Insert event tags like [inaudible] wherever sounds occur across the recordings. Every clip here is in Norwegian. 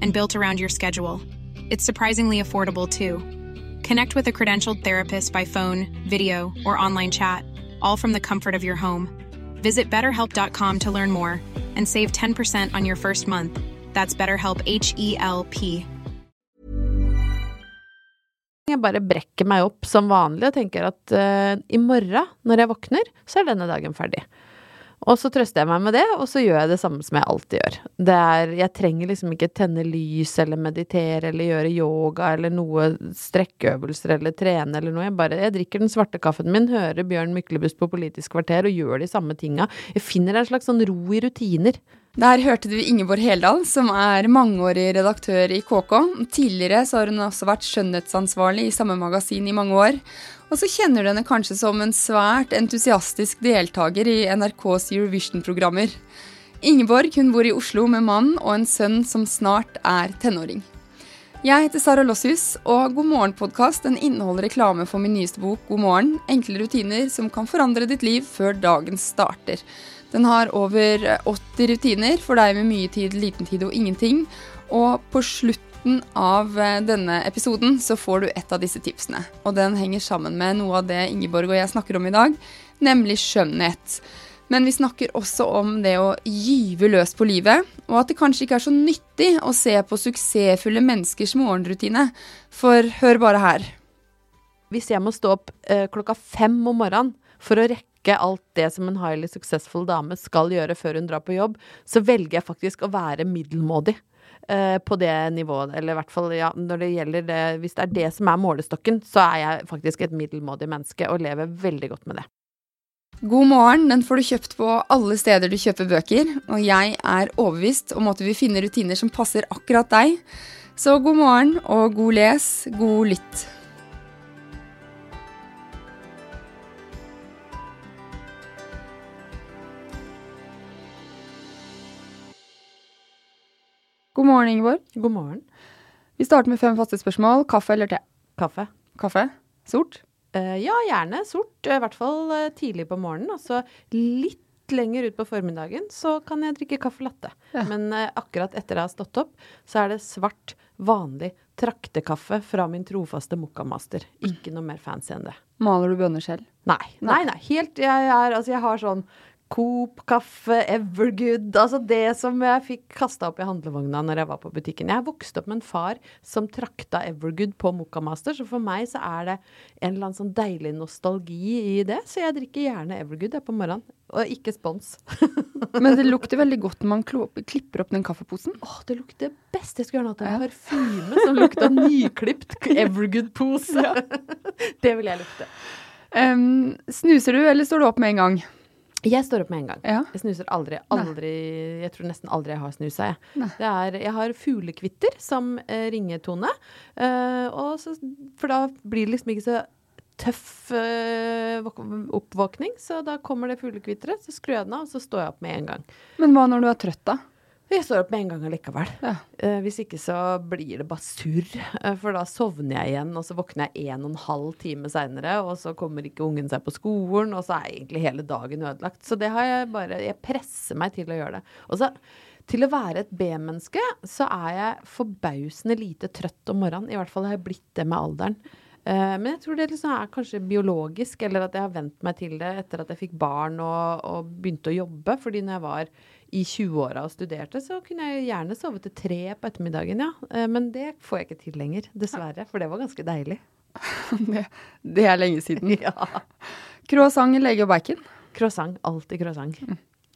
and built around your schedule. It's surprisingly affordable too. Connect with a credentialed therapist by phone, video, or online chat, all from the comfort of your home. Visit betterhelp.com to learn more and save 10% on your first month. That's BetterHelp H E L P. Jeg bare brekker meg opp som vanlig og tenker at uh, i morgen, når jeg våkner, så er denne dagen ferdig. Og så trøster jeg meg med det, og så gjør jeg det samme som jeg alltid gjør. Er, jeg trenger liksom ikke tenne lys eller meditere eller gjøre yoga eller noe strekkeøvelser eller trene eller noe. Jeg bare, jeg drikker den svarte kaffen min, hører Bjørn Myklebust på Politisk kvarter og gjør de samme tinga. Jeg finner en slags sånn ro i rutiner. Der hørte du Ingeborg Heldal, som er mangeårig redaktør i KK. Tidligere har hun også vært skjønnhetsansvarlig i samme magasin i mange år. Og så kjenner du henne kanskje som en svært entusiastisk deltaker i NRKs Eurovision-programmer. Ingeborg hun bor i Oslo med mann og en sønn som snart er tenåring. Jeg heter Sara Lossius, og God morgen-podkast inneholder reklame for min nyeste bok God morgen. Enkle rutiner som kan forandre ditt liv før dagen starter. Den har over 80 rutiner for deg med mye tid, liten tid og ingenting. Og på slutten av eh, denne episoden så får du et av disse tipsene. Og den henger sammen med noe av det Ingeborg og jeg snakker om i dag, nemlig skjønnhet. Men vi snakker også om det å gyve løs på livet, og at det kanskje ikke er så nyttig å se på suksessfulle menneskers morgenrutine. For hør bare her. Hvis jeg må stå opp eh, klokka fem om morgenen for å rekke alt det som en highly successful dame skal gjøre før hun drar på jobb, så velger jeg faktisk å være middelmådig. Eh, på det nivået, eller i hvert fall ja, når det gjelder det Hvis det er det som er målestokken, så er jeg faktisk et middelmådig menneske og lever veldig godt med det. God morgen den får du kjøpt på alle steder du kjøper bøker, og jeg er overbevist om at du vil finne rutiner som passer akkurat deg. Så god morgen og god les, god lytt. God morgen, Ingeborg. God morgen. Vi starter med fem faste spørsmål. Kaffe eller te? Kaffe. Kaffe? Sort? Uh, ja, gjerne sort. I hvert fall uh, tidlig på morgenen. Altså litt lenger ut på formiddagen så kan jeg drikke caffè latte. Ja. Men uh, akkurat etter jeg har stått opp, så er det svart, vanlig traktekaffe fra min trofaste mokkamaster. Ikke noe mer fancy enn det. Maler du bønner selv? Nei. Nei, nei. Helt Jeg, er, altså, jeg har sånn Coop, kaffe, Evergood Altså det som jeg fikk kasta opp i handlevogna når jeg var på butikken. Jeg vokste opp med en far som trakta Evergood på Mokkamaster, så for meg så er det en eller annen sånn deilig nostalgi i det. Så jeg drikker gjerne Evergood på morgenen. Og ikke spons. [laughs] Men det lukter veldig godt når man klipper opp den kaffeposen. Åh, det lukter best. Jeg skulle gjerne hatt en parfyme som lukta nyklipt [laughs] Evergood-pose. [laughs] det vil jeg lukte. Um, snuser du, eller står du opp med en gang? Jeg står opp med en gang. Ja. Jeg snuser aldri. Aldri Jeg tror nesten aldri jeg har snusa, jeg. Er, jeg har fuglekvitter som eh, ringetone. eh, så, for da blir det liksom ikke så tøff eh, oppvåkning. Så da kommer det fuglekvitteret, så skrur jeg den av, og så står jeg opp med en gang. Men hva når du er trøtt, da? Jeg står opp med en gang allikevel. Ja. Uh, hvis ikke så blir det bare surr. Uh, for da sovner jeg igjen, og så våkner jeg en og en halv time seinere, og så kommer ikke ungen seg på skolen, og så er egentlig hele dagen ødelagt. Så det har jeg bare Jeg presser meg til å gjøre det. Og så til å være et B-menneske, så er jeg forbausende lite trøtt om morgenen. I hvert fall har jeg blitt det med alderen. Uh, men jeg tror det liksom er kanskje biologisk, eller at jeg har vent meg til det etter at jeg fikk barn og, og begynte å jobbe. Fordi når jeg var i 20-åra og studerte, så kunne jeg gjerne sove til tre på ettermiddagen, ja. Eh, Men det får jeg ikke til lenger, dessverre. For det var ganske deilig. [laughs] Det, det er lenge siden. [laughs] Ja. Croissant, lege og bacon. Croissant. Alltid croissant.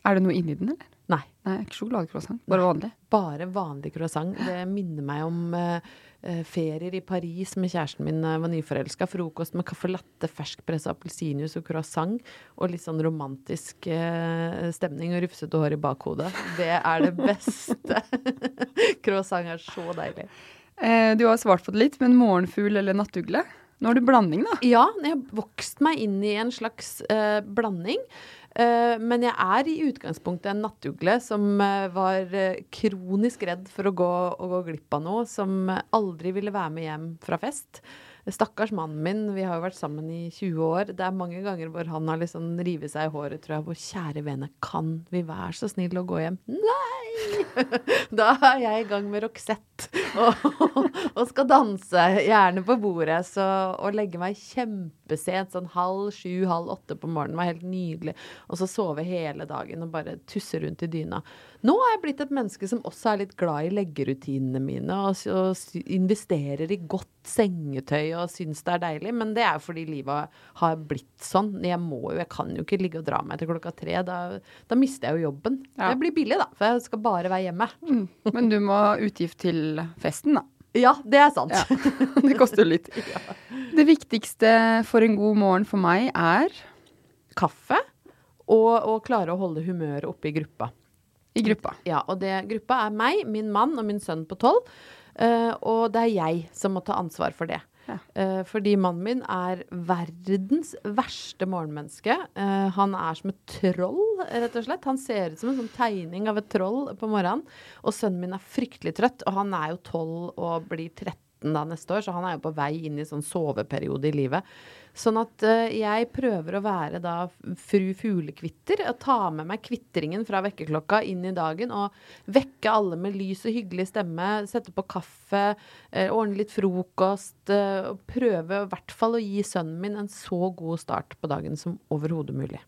Er det noe inni den, eller? Nei. Nei, ikke sjokoladecroissant. Bare vanlig. Bare vanlig croissant. Det minner meg om eh, eh, ferier i Paris med kjæresten min da jeg var nyforelska. Frokost med caffè latte, ferskpressa appelsinjuice og croissant. Og litt sånn romantisk eh, stemning og rufsete hår i bakhodet. Det er det beste. [laughs] croissant er så deilig. Eh, du har svart på det litt, men morgenfugl eller nattugle? Nå har du blanding, da. Ja, jeg har vokst meg inn i en slags eh, blanding. Eh, men jeg er i utgangspunktet en nattugle som eh, var eh, kronisk redd for å gå, å gå glipp av noe, som aldri ville være med hjem fra fest. Stakkars mannen min, vi har jo vært sammen i 20 år. Det er mange ganger hvor han har liksom rivet seg i håret, tror jeg. Hvor kjære vene, kan vi være så snill å gå hjem? Nei! [laughs] Da er jeg i gang med Roxette og, [laughs] og skal danse, gjerne på bordet. Så å legge meg kjempesent, sånn halv sju, halv åtte på morgenen, var helt nydelig. Og så sove hele dagen og bare tusse rundt i dyna. Nå er jeg blitt et menneske som også er litt glad i leggerutinene mine, og, og investerer i godt sengetøy og syns det er deilig. Men det er jo fordi livet har blitt sånn. Jeg må jo, jeg kan jo ikke ligge og dra meg til klokka tre. Da, da mister jeg jo jobben. Ja. Det blir billig, da, for jeg skal bare være hjemme. Mm. Men du må ha utgift til festen, da. Ja, det er sant. Ja. [laughs] Det koster litt. [laughs] Det viktigste for en god morgen for meg er Kaffe og å klare å holde humøret oppe i gruppa. i gruppa. Ja, og det, gruppa er meg, min mann og min sønn på tolv. eh, og det er jeg som må ta ansvar for det. Ja. Eh, fordi mannen min er verdens verste morgenmenneske. Eh, han er som et troll, rett og slett. Han ser ut som en sånn tegning av et troll på morgenen. Og sønnen min er fryktelig trøtt, og han er jo tolv og blir 13 da neste år, så han er jo på vei inn i sånn soveperiode i livet. Sånn at uh, jeg prøver å være da fru fuglekvitter. og Ta med meg kvitringen fra vekkerklokka inn i dagen og vekke alle med lys og hyggelig stemme. Sette på kaffe, Uh, ordne litt frokost. Uh, og prøve i hvert fall å gi sønnen min en så god start på dagen som overhodet mulig.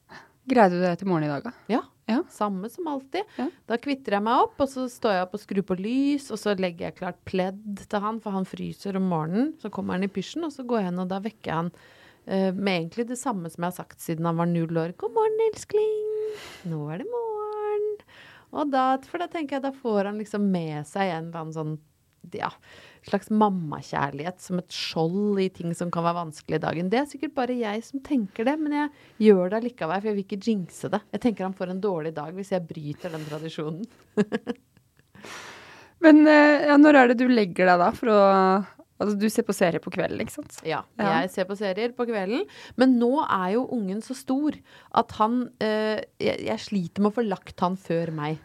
Greide du det til morgen i dag, da? Ja. Ja. Samme som alltid. Ja. Da kvitter jeg meg opp, og så står jeg opp og skrur på lys, og så legger jeg klart pledd til han, for han fryser om morgenen. Så kommer han i pysjen, og så går jeg inn, og da vekker jeg han uh, med egentlig det samme som jeg har sagt siden han var null år. God morgen, elskling. Nå er det morgen. Og da, for da tenker jeg, da får han liksom med seg en eller annen sånn ja, slags mammakjærlighet som et skjold i ting som kan være vanskelig i dagen. Det er sikkert bare jeg som tenker det, men jeg gjør det allikevel, for jeg vil ikke jinxe det. Jeg tenker han får en dårlig dag hvis jeg bryter den tradisjonen. [laughs] Men eh, ja, når er det du legger deg da for å Altså, du ser på serier på kvelden, ikke sant? Ja, Ja. jeg ser på serier på kvelden. Men nå er jo ungen så stor at han eh, jeg, jeg sliter med å få lagt han før meg.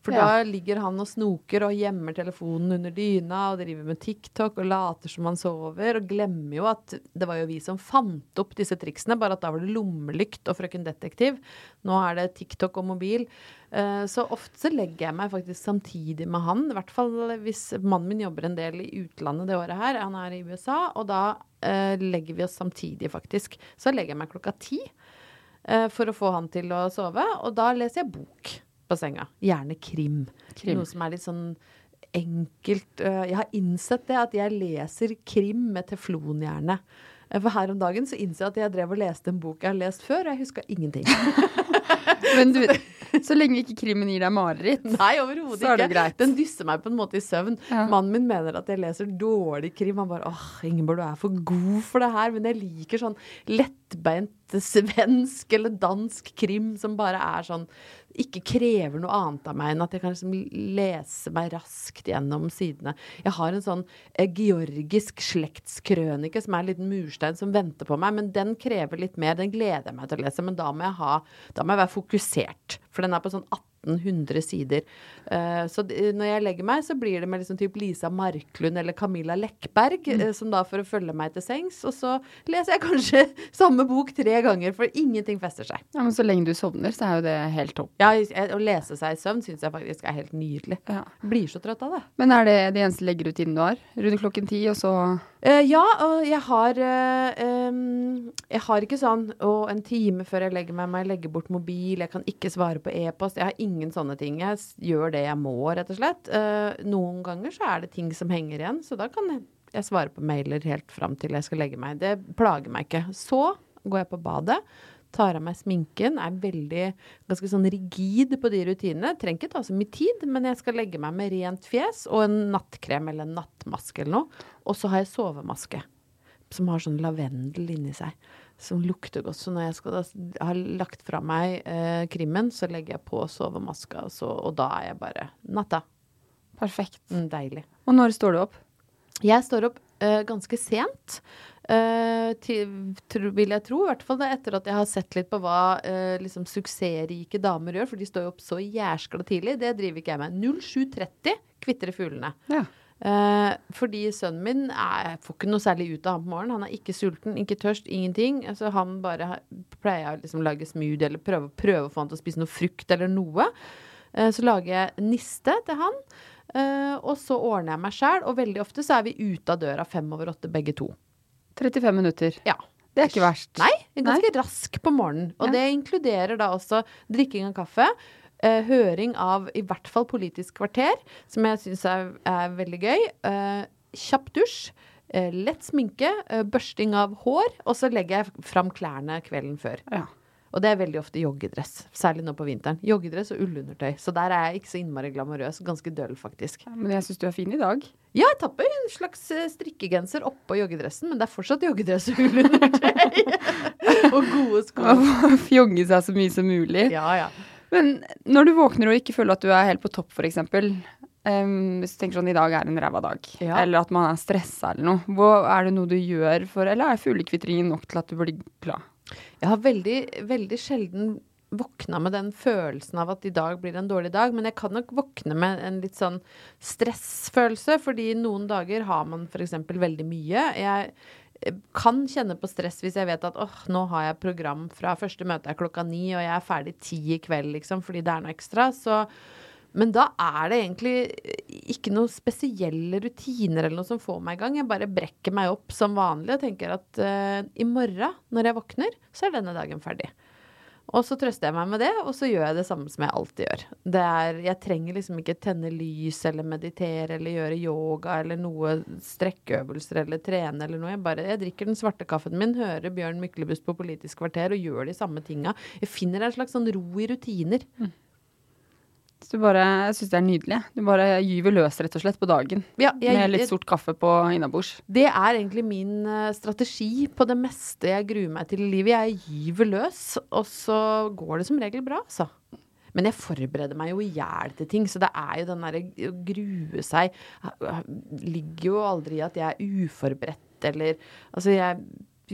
For Ja. da ligger han og snoker og gjemmer telefonen under dyna og driver med TikTok og later som han sover, og glemmer jo at det var jo vi som fant opp disse triksene, bare at da var det lommelykt og Frøken Detektiv. Nå er det TikTok og mobil. Eh, Så ofte så legger jeg meg faktisk samtidig med han, i hvert fall hvis mannen min jobber en del i utlandet det året her. Han er i USA, og da eh, legger vi oss samtidig, faktisk. Så legger jeg meg klokka ti eh, for å få han til å sove, og da leser jeg bok på senga. Gjerne krim. Krim. Noe som er litt sånn enkelt. Eh, Jeg har innsett det at jeg leser krim med teflonhjerne. Eh, For her om dagen så innså jeg at jeg drev og leste en bok jeg har lest før, og jeg huska ingenting. [laughs] [laughs] Men du, så lenge ikke krimmen gir deg mareritt. Nei, overhodet Så er det ikke. greit. Den dysser meg på en måte i søvn. Ja. Mannen min mener at jeg leser dårlig krim. Han bare åh, Ingeborg, du er for god for det her. Men jeg liker sånn lettbeint svensk eller dansk krim som bare er sånn ikke krever noe annet av meg enn at jeg kan liksom lese meg raskt gjennom sidene. Jeg har en sånn eh, georgisk slektskrønike som er en liten murstein som venter på meg, men den krever litt mer. Den gleder jeg meg til å lese, men da må jeg, ha, da må være fokusert. For den er på sånn 1800 sider. Eh, så når jeg legger meg, så blir det med liksom typ Lisa Marklund eller Camilla Lekberg, mm. som da for å følge meg til sengs. Og så leser jeg kanskje [laughs] samme bok tre ganger, for ingenting fester seg. Ja, men så lenge du sovner, så er jo det helt topp. Ja, å lese seg i søvn syns jeg faktisk er helt nydelig. Ja. Blir så trøtt av det. Men er det det eneste leggerutinen du har? Rundt klokken ti, og så Eh, ja, og jeg har uh, um, Jeg har ikke sånn Og en time før jeg legger meg, må jeg legge bort mobil, jeg kan ikke svare på e-post. Jeg har ingen sånne ting. Jeg gjør det jeg må, rett og slett. Uh, noen ganger så er det ting som henger igjen, så da kan jeg svare på mailer helt fram til jeg skal legge meg. Det plager meg ikke. Så går jeg på badet. Tar av meg sminken, er veldig ganske sånn rigid på de rutinene. Trenger ikke ta så mye tid, men jeg skal legge meg med rent fjes og en nattkrem eller en nattmaske eller noe. Og så har jeg sovemaske som har sånn lavendel inni seg. Som lukter godt. Så når jeg skal ha lagt fra meg eh, krimmen, så legger jeg på sovemaska, og, så, og da er jeg bare natta. Perfekt. Mm, deilig. Og når står du opp? Jeg står opp eh, ganske sent. Uh, til, tro, vil jeg tro. I hvert fall det etter at jeg har sett litt på hva uh, liksom suksessrike damer gjør. For de står jo opp så jæskla tidlig. Det driver ikke jeg med. 07.30 kvitrer fuglene. Ja. Uh, fordi sønnen min er, får ikke noe særlig ut av ham på morgenen. Han er ikke sulten, ikke tørst, ingenting. Altså, han bare pleier å liksom lage smoothie eller prøve, prøve, å få han til å spise noe frukt eller noe. så lager jeg niste til han. og så ordner jeg meg sjæl, og veldig ofte så er vi ute av døra fem over åtte begge to. 35 minutter. Ja. Det er ikke verst. Nei, ganske Nei. rask på morgenen. Og ja. det inkluderer da også drikking av kaffe. Uh, høring av i hvert fall Politisk kvarter, som jeg syns er, er, veldig gøy. Uh, kjapp dusj. Uh, lett sminke. børsting av hår. Og så legger jeg fram klærne kvelden før. Ja. Og det er veldig ofte joggedress, særlig nå på vinteren. Joggedress og ullundertøy. Så der er jeg ikke så innmari glamorøs. Ganske døll, faktisk. Ja, men jeg syns du er fin i dag. Ja, jeg tapper en slags eh, strikkegenser oppå joggedressen, men det er fortsatt joggedress og ullundertøy. [laughs] og gode sko. Fjonge seg så mye som mulig. Ja, ja. Men når du våkner og ikke føler at du er helt på topp, f.eks. Um, hvis du tenker sånn i dag er en ræva dag, ja. eller at man er stressa eller noe. Hva, er det noe du gjør for Eller er fuglekvitringen nok til at du blir glad? Jeg har veldig, veldig sjelden våkna med den følelsen av at i dag blir en dårlig dag, men jeg kan nok våkne med en litt sånn stressfølelse, fordi noen dager har man f.eks. veldig mye. Jeg eh, kan kjenne på stress hvis jeg vet at åh, nå har jeg program fra første møte er klokka ni, og jeg er ferdig ti i kveld, liksom, fordi det er noe ekstra. Så men da er det egentlig ikke noen spesielle rutiner eller noe som får meg i gang. Jeg bare brekker meg opp som vanlig og tenker at uh, i morgen, når jeg våkner, så er denne dagen ferdig. Og så trøster jeg meg med det, og så gjør jeg det samme som jeg alltid gjør. Er, jeg trenger liksom ikke tenne lys eller meditere eller gjøre yoga eller noe strekkeøvelser eller trene eller noe. Jeg bare jeg drikker den svarte kaffen min, hører Bjørn Myklebust på Politisk kvarter og gjør de samme tinga. Jeg finner en slags sånn ro i rutiner. Mm. Så du bare, jeg syns det er nydelig. Du bare gyver løs rett og slett på dagen. Ja, jeg, med litt sort kaffe på innabords. Det er egentlig min uh, strategi på det meste jeg gruer meg til i livet. Jeg gyver løs, og så går det som regel bra, altså. Men jeg forbereder meg jo i hjel til ting, så det er jo den derre å grue seg Ligger jo aldri i at jeg er uforberedt eller Altså, jeg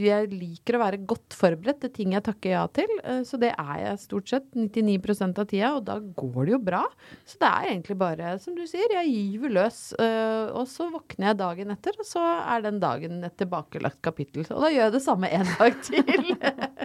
jeg liker å være godt forberedt til ting jeg takker ja til. Eh, så det er jeg stort sett 99% av tida, og da går det jo bra. Så det er egentlig bare, som du sier, jeg gyver løs. Eh, og så våkner jeg dagen etter, og så er den dagen et tilbakelagt kapittel. Og da gjør jeg det samme en dag til. [laughs]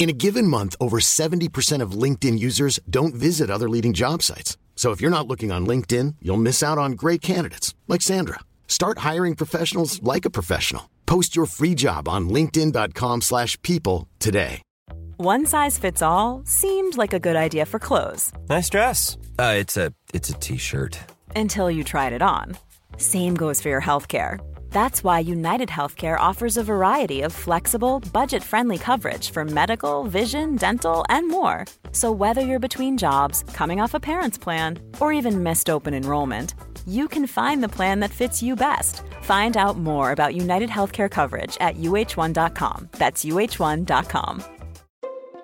In a given month, over 70% of LinkedIn users don't visit other leading job sites. So if you're not looking on LinkedIn, you'll miss out on great candidates like Sandra. Start hiring professionals like a professional. Post your free job on linkedin.com/people today. One size fits all seemed like a good idea for clothes. Nice dress. Uh, it's a it's a t-shirt. Until you tried it on. Same goes for your health care. That's why United Healthcare offers a variety of flexible, budget friendly coverage for medical, vision, dental, and more. So, whether you're between jobs, coming off a parent's plan, or even missed open enrollment, you can find the plan that fits you best. Find out more about United Healthcare coverage at uh1.com. That's uh1.com.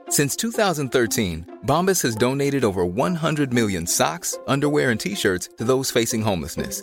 Since 2013, Bombas has donated over 100 million socks, underwear, and t shirts to those facing homelessness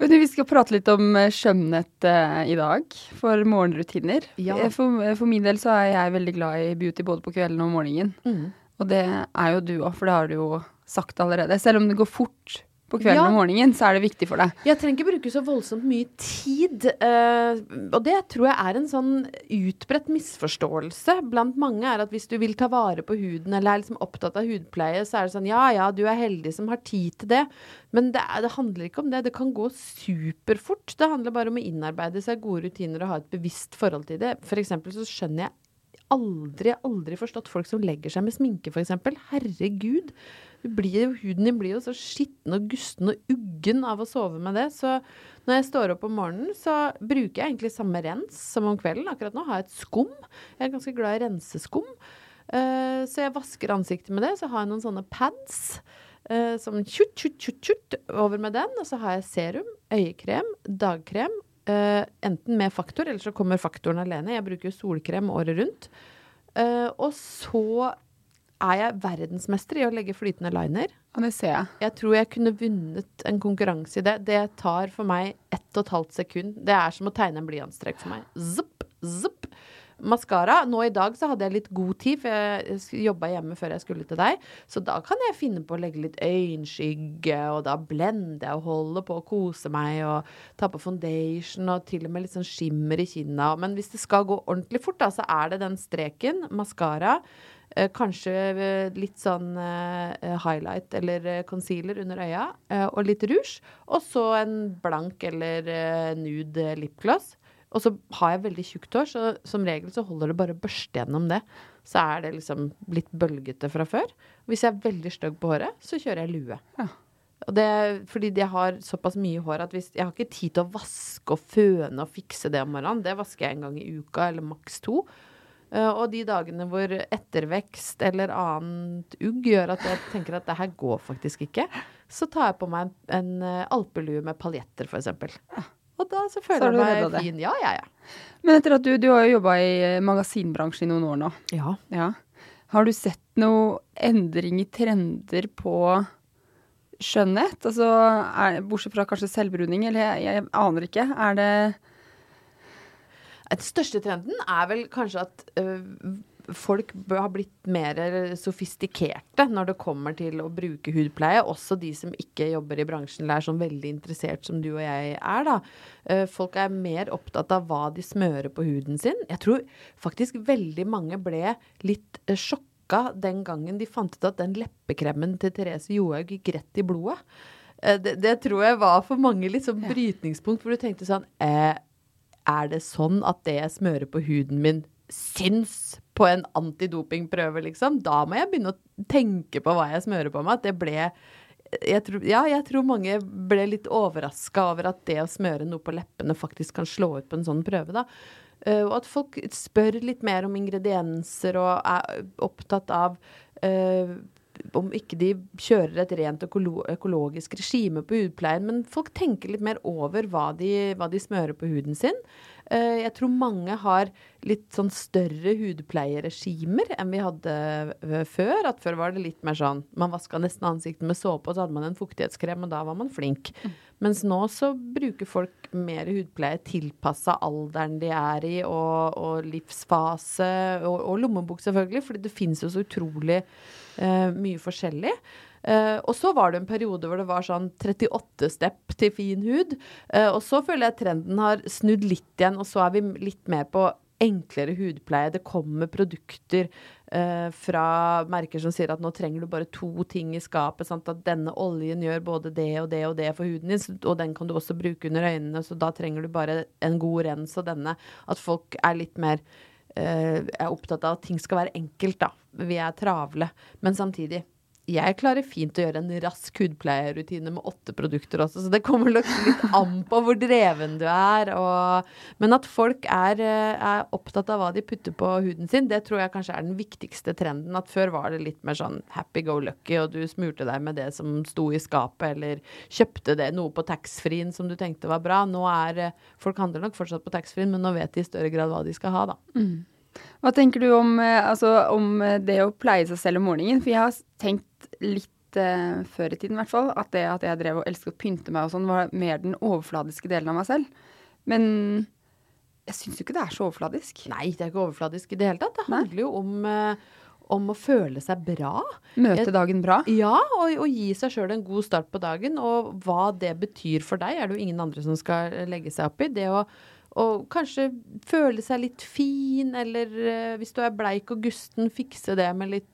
Du, vi skal prate litt om eh, skjønnhet eh, i dag, for morgenrutiner. Ja. Eh, For, for min del så er jeg veldig glad i beauty både på kvelden og morgenen. Mm. Og det er jo du òg, for det har du jo sagt allerede. Selv om det går fort på kvelden Ja. og morgenen, så er det viktig for deg. Jeg trenger ikke bruke så voldsomt mye tid. eh, og det tror jeg er en sånn utbredt misforståelse blant mange. er at Hvis du vil ta vare på huden eller er liksom opptatt av hudpleie, så er det sånn ja ja, du er heldig som har tid til det. Men det, er, det handler ikke om det. Det kan gå superfort. Det handler bare om å innarbeide seg gode rutiner og ha et bevisst forhold til det. For eksempel så skjønner jeg aldri, aldri forstått folk som legger seg med sminke, f.eks. Herregud. Blir, huden din blir jo så skitten og gusten og uggen av å sove med det. Så når jeg står opp om morgenen, så bruker jeg egentlig samme rens som om kvelden. Akkurat nå har jeg et skum. Jeg er ganske glad i renseskum. Uh, så jeg vasker ansiktet med det. Så har jeg noen sånne pads. Uh, som tjutt, tjutt, tjutt, tjutt over med den. Og så har jeg serum, øyekrem, dagkrem. Eh, enten med faktor, eller så kommer faktoren alene. Jeg bruker solkrem året rundt. Uh, og så er jeg verdensmester i å legge flytende liner. Ja, det ser jeg. Jeg tror jeg kunne vunnet en konkurranse i det. Det tar for meg ett og et halvt sekund. Det er som å tegne en blyantstrek for meg. Zup, zup. Maskara. Nå i dag så hadde jeg litt god tid, for jeg jobba hjemme før jeg skulle til deg. Så da kan jeg finne på å legge litt øyenskygge, og da blender jeg og holder på å kose meg og ta på foundation og til og med litt sånn skimmer i kinna. Men hvis det skal gå ordentlig fort, da, så er det den streken, maskara. Eh, kanskje eh, litt sånn eh, highlight eller concealer under øya, og litt rouge. Og så en blank eller nude lipgloss. Og så har jeg veldig tjukt hår, så som regel så holder det bare å børste gjennom det. Så er det liksom blitt bølgete fra før. Hvis jeg er veldig stygg på håret, så kjører jeg lue. Og det er fordi jeg har såpass mye hår at hvis, jeg har ikke tid til å vaske og føne og fikse det om morgenen. Det vasker jeg en gang i uka, eller maks to. Eh, og de dagene hvor ettervekst eller annet ugg gjør at jeg tenker at det her går faktisk ikke, så tar jeg på meg en, en eh, alpelue med paljetter, f.eks. Og da så føler så jeg meg det. fin. Ja, ja, ja. Men etter at du, du har jo jobba i eh, magasinbransjen i noen år nå. Ja. Ja. Har du sett noe endring i trender på skjønnhet? Altså, er, bortsett fra kanskje selvbruning, eller jeg, jeg aner ikke. Er det Den største trenden er vel kanskje at øh, folk har blitt mer sofistikerte når det kommer til å bruke hudpleie. Også de som ikke jobber i bransjen eller er sånn veldig interessert som du og jeg er. da. Eh, folk er mer opptatt av hva de smører på huden sin. Jeg tror faktisk veldig mange ble litt eh, sjokka den gangen de fant ut at den leppekremen til Therese Johaug gikk rett i blodet. Eh, Det, det tror jeg var for mange litt sånn brytningspunkt, hvor du tenkte sånn eh, er det sånn at det jeg smører på huden min, syns på en antidopingprøve, liksom? Da må jeg begynne å tenke på hva jeg smører på meg. At det ble jeg tror, Ja, jeg tror mange ble litt overraska over at det å smøre noe på leppene faktisk kan slå ut på en sånn prøve, da. Eh, og at folk spør litt mer om ingredienser og er opptatt av eh, om ikke de kjører et rent økolo økologisk regime på hudpleien, men folk tenker litt mer over hva de, hva de smører på huden sin. Eh, jeg tror mange har litt sånn større hudpleieregimer enn vi hadde før. At før var det litt mer sånn man vaska nesten ansiktet med såpe, og så hadde man en fuktighetskrem, og da var man flink. Mens nå så bruker folk mer hudpleie tilpassa alderen de er i, og, og livsfase, og, og lommebok selvfølgelig, fordi det finnes jo så utrolig eh, mye forskjellig. Uh, og så var det en periode hvor det var sånn 38 step til fin hud. Uh, og så føler jeg trenden har snudd litt igjen, og så er vi litt mer på enklere hudpleie. Det kommer produkter eh, fra merker som sier at nå trenger du bare to ting i skapet. Sant? At denne oljen gjør både det og det og det for huden din, og den kan du også bruke under øynene, så da trenger du bare en god rens og denne. At folk er litt mer er opptatt av at ting skal være enkelt, da. Vi er travle. Men samtidig, jeg klarer fint å gjøre en rask hudpleierutine med åtte produkter også, så det kommer nok litt an på hvor dreven du er. Og, men at folk er, eh, er opptatt av hva de putter på huden sin, det tror jeg kanskje er den viktigste trenden. At før var det litt mer sånn happy go lucky, og du smurte deg med det som sto i skapet, eller kjøpte det noe på taxfree-en som du tenkte var bra. Nå er eh, Folk handler nok fortsatt på taxfree-en, men nå vet de i større grad hva de skal ha, da. Hva tenker du om, eh, altså, om det å pleie seg selv om morgenen? For jeg har tenkt litt eh, før i tiden, i hvert fall, at det at jeg drev og elsket å pynte meg og sånn, var mer den overfladiske delen av meg selv. Men jeg syns jo ikke det er så overfladisk. Nei, det er ikke overfladisk i det hele tatt. Det handler jo om, eh, om å føle seg bra. Møte dagen bra. Ja, og, og gi seg sjøl en god start på dagen. Og hva det betyr for deg, er det jo ingen andre som skal eh, legge seg opp i. Det å, å kanskje føle seg litt fin, eller hvis du er bleik og gusten, fikse det med litt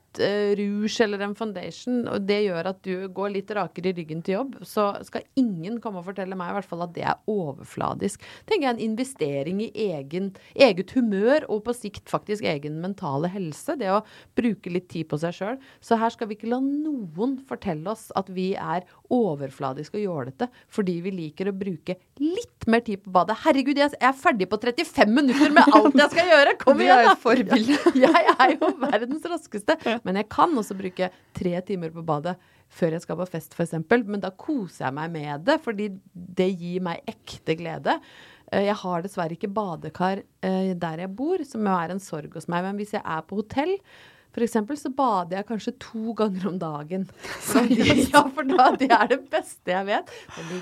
rouge eller en foundation, og det gjør at du går litt rakere i ryggen til jobb, så skal ingen komme og fortelle meg i hvert fall at det er overfladisk. Tenker jeg en investering i egen, eget humør og på sikt faktisk egen mentale helse. Det å bruke litt tid på seg sjøl. Så her skal vi ikke la noen fortelle oss at vi er overfladiske og jålete fordi vi liker å bruke litt mer tid på badet. Herregud, jeg er ferdig på 35 minutter med alt jeg skal gjøre! Kom [laughs] igjen, da! [laughs] Jeg er jo verdens raskeste. Men jeg kan også bruke tre timer på badet før jeg skal på fest, f.eks. Men da koser jeg meg med det, fordi det gir meg ekte glede. Eh, Jeg har dessverre ikke badekar eh, der jeg bor, som jo er en sorg hos meg. Men hvis jeg er på hotell, eksempel, så bader jeg kanskje to ganger om dagen. [laughs] Så, [laughs] ja, for da, det er det beste jeg vet.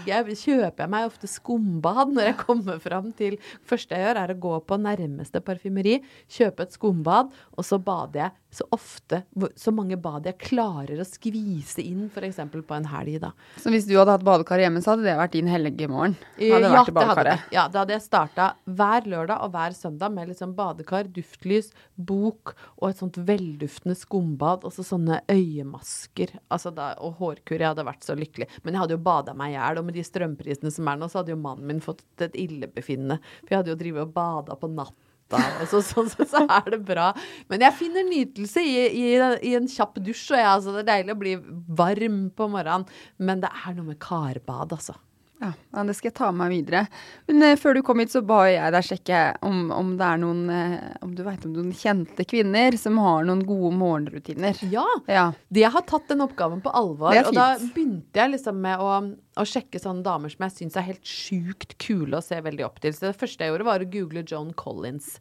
Da kjøper jeg meg ofte skumbad når jeg kommer fram til første jeg gjør, er å gå på nærmeste parfymeri, kjøpe et skumbad, og så bader jeg så ofte, så mange bad jeg klarer å skvise inn, f.eks. på en helg, da. Så hvis du hadde hatt badekar hjemme, så hadde det vært din helgemorgen? ja, det hadde det. Ja, da hadde jeg starta hver lørdag og hver søndag med liksom badekar, duftlys, bok og et sånt velduftende skumbad. Og så sånne øyemasker altså da, og hårkur. Jeg hadde vært så lykkelig. Men jeg hadde jo bada meg i hjel, og med de strømprisene som er nå, så hadde jo mannen min fått et illebefinnende. For jeg hadde jo drevet og bada på natta. Og så, sånn sett så er det bra. Men jeg finner nytelse i, i, i en kjapp dusj. Og jeg, altså, det er deilig å bli varm på morgenen, men det er noe med karbad, altså. Ja, det skal jeg ta med meg videre. Men eh, før du kom hit, så ba jeg deg sjekke om, om det er noen eh, Om du veit om noen kjente kvinner som har noen gode morgenrutiner. Ja. Ja. De har tatt den oppgaven på alvor. Og da begynte jeg liksom med å, å sjekke sånne damer som jeg syns er helt sjukt kule å se veldig opp til. Så det første jeg gjorde, var å google Joan Collins.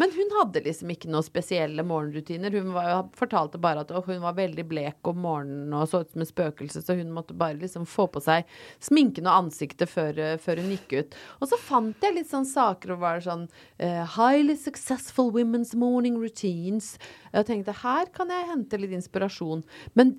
Men hun hadde liksom ikke noen spesielle morgenrutiner. Hun var, fortalte bare at hun var veldig blek om morgenen og så ut som et spøkelse, så hun måtte bare liksom få på seg sminken og ansiktet før, før hun gikk ut. Og så fant jeg litt sånn saker og var sånn uh, Highly successful women's morning routines. Jeg tenkte her kan jeg hente litt inspirasjon. Men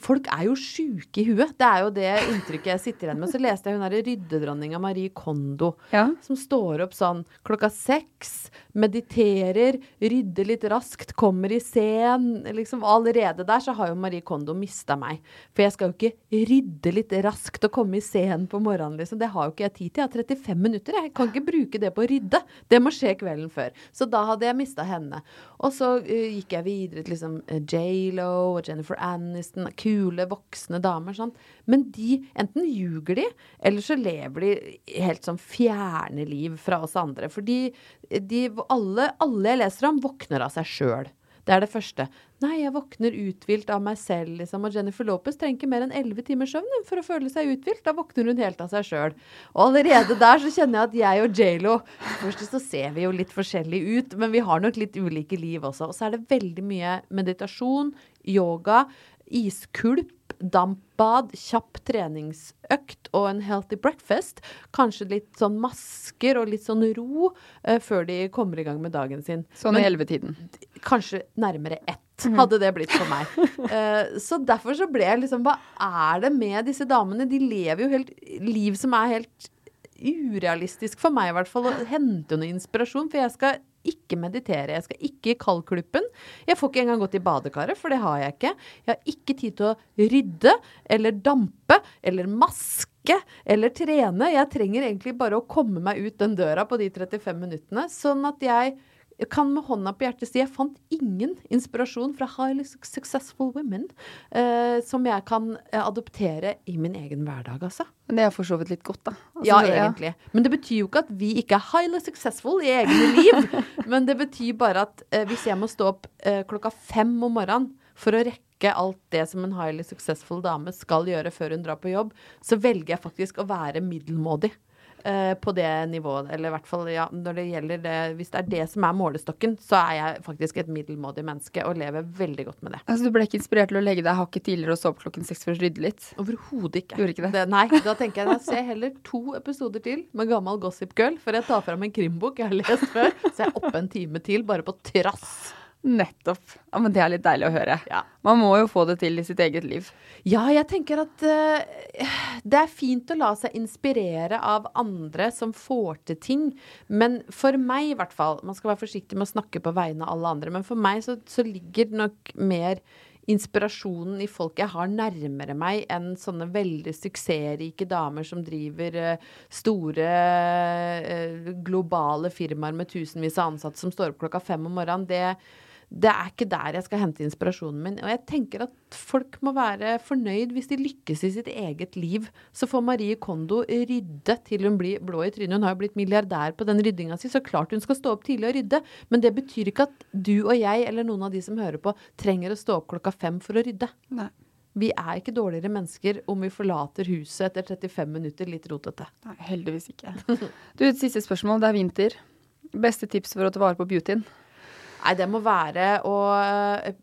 folk er jo sjuke i huet. Det er jo det inntrykket jeg sitter igjen med. Så leste jeg hun derre ryddedronninga Marie Kondo, Ja. som står opp sånn klokka seks, mediterer, rydder litt raskt, kommer i scen. Liksom allerede der så har jo Marie Kondo mista meg. For jeg skal jo ikke rydde litt raskt og komme i scen på morgenen, liksom. Det har jo ikke jeg tid til. Jeg har 35 minutter. Jeg kan ikke bruke det på å rydde. Det må skje kvelden før. Så da hadde jeg mista henne. Og så uh, gikk jeg videre til liksom eh, J.Lo og Jennifer Aniston, kule, voksne damer. Sånn. Men de enten ljuger de, eller så lever de helt sånn fjerne liv fra oss andre. Fordi alle, alle jeg leser om, våkner av seg sjøl. Det er det første. Nei, jeg våkner uthvilt av meg selv, liksom. Og Jennifer Lopez trenger ikke mer enn elleve timers søvn for å føle seg uthvilt. Da våkner hun helt av seg sjøl. Og allerede der så kjenner jeg at jeg og J.Lo Først så ser vi jo litt forskjellig ut, men vi har nok litt ulike liv også. Og så er det veldig mye meditasjon, yoga, iskulp, dampbad, kjapp treningsøkt og en healthy breakfast. Kanskje litt sånn masker og litt sånn ro uh, før de kommer i gang med dagen sin. Sånn i ellevetiden. kanskje nærmere ett, Mhm. hadde det blitt for meg. Uh, så derfor så ble jeg liksom Hva er det med disse damene? De lever jo helt liv som er helt urealistisk for meg, i hvert fall. Å hente noe inspirasjon. For jeg skal ikke meditere. Jeg skal ikke i kaldkluppen. Jeg får ikke engang gått i badekaret, for det har jeg ikke. Jeg har ikke tid til å rydde eller dampe eller maske eller trene. Jeg trenger egentlig bare å komme meg ut den døra på de 35 minuttene, sånn at jeg kan med hånda på hjertet si jeg fant ingen inspirasjon fra highly successful women eh, som jeg kan eh, adoptere i min egen hverdag, altså. Men det er for så vidt litt godt, da. Altså, Ja, egentlig. Men det betyr jo ikke at vi ikke er highly successful i egne liv. [laughs] Men det betyr bare at eh, hvis jeg må stå opp eh, klokka fem om morgenen for å rekke alt det som en highly successful dame skal gjøre før hun drar på jobb, så velger jeg faktisk å være middelmådig. Eh, på det nivået. Eller i hvert fall, ja, når det gjelder det Hvis det er det som er målestokken, så er jeg faktisk et middelmådig menneske og lever veldig godt med det. Altså Du ble ikke inspirert til å legge deg hakket tidligere og sove klokken seks for å rydde litt? Overhodet ikke. Gjorde ikke det? det? Nei, da tenker jeg da ser jeg heller to episoder til med gammel Gossip Girl, før jeg tar fram en krimbok jeg har lest før. Så jeg er oppe en time til, bare på trass. Nettopp. Ja, Men det er litt deilig å høre. Ja. Man må jo få det til i sitt eget liv. Ja, jeg tenker at uh, det er fint å la seg inspirere av andre som får til ting. Men for meg, i hvert fall Man skal være forsiktig med å snakke på vegne av alle andre. Men for meg så, så ligger det nok mer inspirasjonen i folk jeg har nærmere meg, enn sånne veldig suksessrike damer som driver uh, store uh, globale firmaer med tusenvis av ansatte som står opp klokka fem om morgenen. Det, det er ikke der jeg skal hente inspirasjonen min. Og jeg tenker at folk må være fornøyd hvis de lykkes i sitt eget liv. Så får Marie Kondo rydde til hun blir blå i trynet. Hun har jo blitt milliardær på den ryddinga si, så klart hun skal stå opp tidlig og rydde. Men det betyr ikke at du og jeg, eller noen av de som hører på, trenger å stå opp klokka fem for å rydde. Nei. Vi er ikke dårligere mennesker om vi forlater huset etter 35 minutter litt rotete. Nei, heldigvis ikke. Du, et siste spørsmål. Det er vinter. Beste tips for å ta vare på beautyen? Nei, det må være å eh,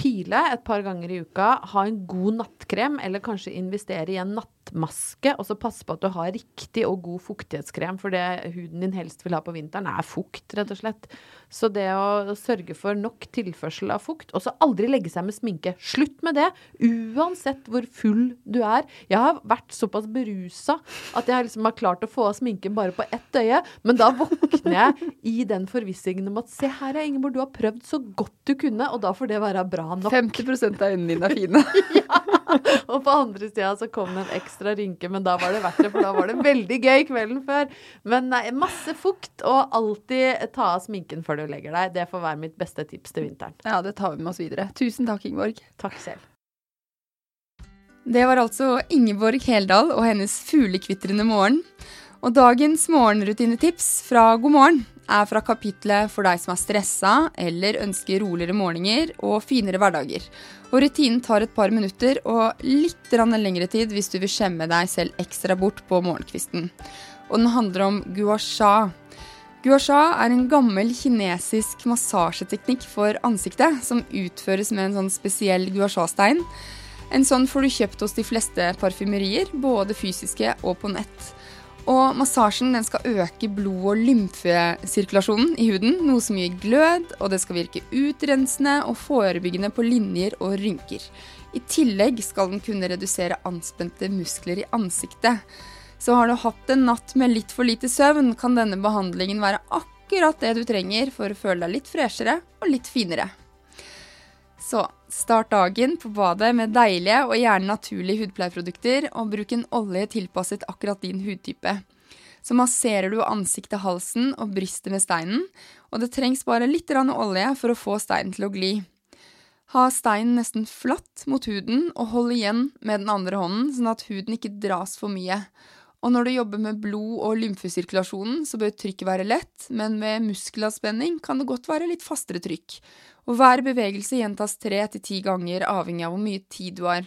pile et par ganger i uka, ha en god nattkrem, eller kanskje investere i en nattmaske, og så passe på at du har riktig og god fuktighetskrem, for det huden din helst vil ha på vinteren, er fukt, rett og slett. Så det å sørge for nok tilførsel av fukt, og så aldri legge seg med sminke. Slutt med det, uansett hvor full du er. Jeg har vært såpass berusa at jeg liksom har klart å få av sminken bare på ett øye, men da våkner jeg i den forvissingen om at se her er Ingeborg, du har prøvd så godt du kunne, og da får det være bra nok. 50 av øynene dine er fine. [laughs] ja. Og på andre sida så kom det en ekstra rynke, men da var det verdt det, for da var det veldig gøy kvelden før. Men nei, masse fukt, og alltid ta av sminken før du legger deg. Det får være mitt beste tips til vinteren. Ja, det tar vi med oss videre. Tusen takk, Ingeborg. Takk selv. Det var altså Ingeborg Heldal og hennes fuglekvitrende morgen. Og dagens morgenrutinetips fra God morgen er fra kapitlet for deg som er stressa eller ønsker roligere morgener og finere hverdager. Og rutinen tar et par minutter og litt lengre tid hvis du vil skjemme deg selv ekstra bort på morgenkvisten. Og den handler om gua sha. Gua sha er en gammel kinesisk massasjeteknikk for ansiktet som utføres med en sånn spesiell gua sha-stein. En sånn får du kjøpt hos de fleste parfymerier, både fysiske og på nett. Og massasjen skal øke blod- og lymfesirkulasjonen i huden, noe som gir glød, og det skal virke utrensende og forebyggende på linjer og rynker. I tillegg skal den kunne redusere anspente muskler i ansiktet. Så har du hatt en natt med litt for lite søvn, kan denne behandlingen være akkurat det du trenger for å føle deg litt freshere og litt finere. Så start dagen på badet med deilige og gjerne naturlige hudpleieprodukter, og bruk en olje tilpasset akkurat din hudtype. Så masserer du ansiktet, halsen og brystet med steinen, og det trengs bare litt olje for å få steinen til å gli. Ha steinen nesten flatt mot huden, og hold igjen med den andre hånden, sånn at huden ikke dras for mye. Og når du jobber med blod- og lymfesirkulasjonen, så bør trykket være lett, men med muskelavspenning kan det godt være litt fastere trykk. Og hver bevegelse gjentas tre til ti ganger, avhengig av hvor mye tid du har.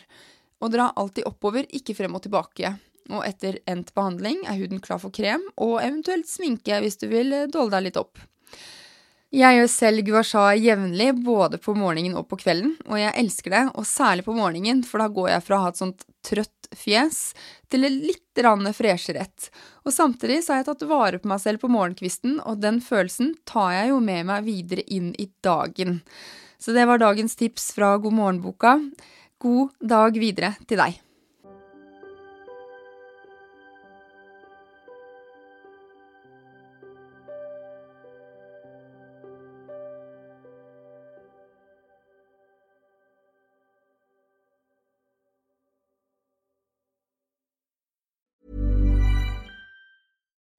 Og dra alltid oppover, ikke frem og tilbake. Og etter endt behandling er huden klar for krem, og eventuelt sminke hvis du vil dolle deg litt opp. Jeg gjør selv guasha jevnlig, både på morgenen og på kvelden, og jeg elsker det, og særlig på morgenen, for da går jeg fra å ha et sånt trøtt fjes til et litt freshere et. Og samtidig så har jeg tatt vare på meg selv på morgenkvisten, og den følelsen tar jeg jo med meg videre inn i dagen. Så det var dagens tips fra God morgen-boka. God dag videre til deg.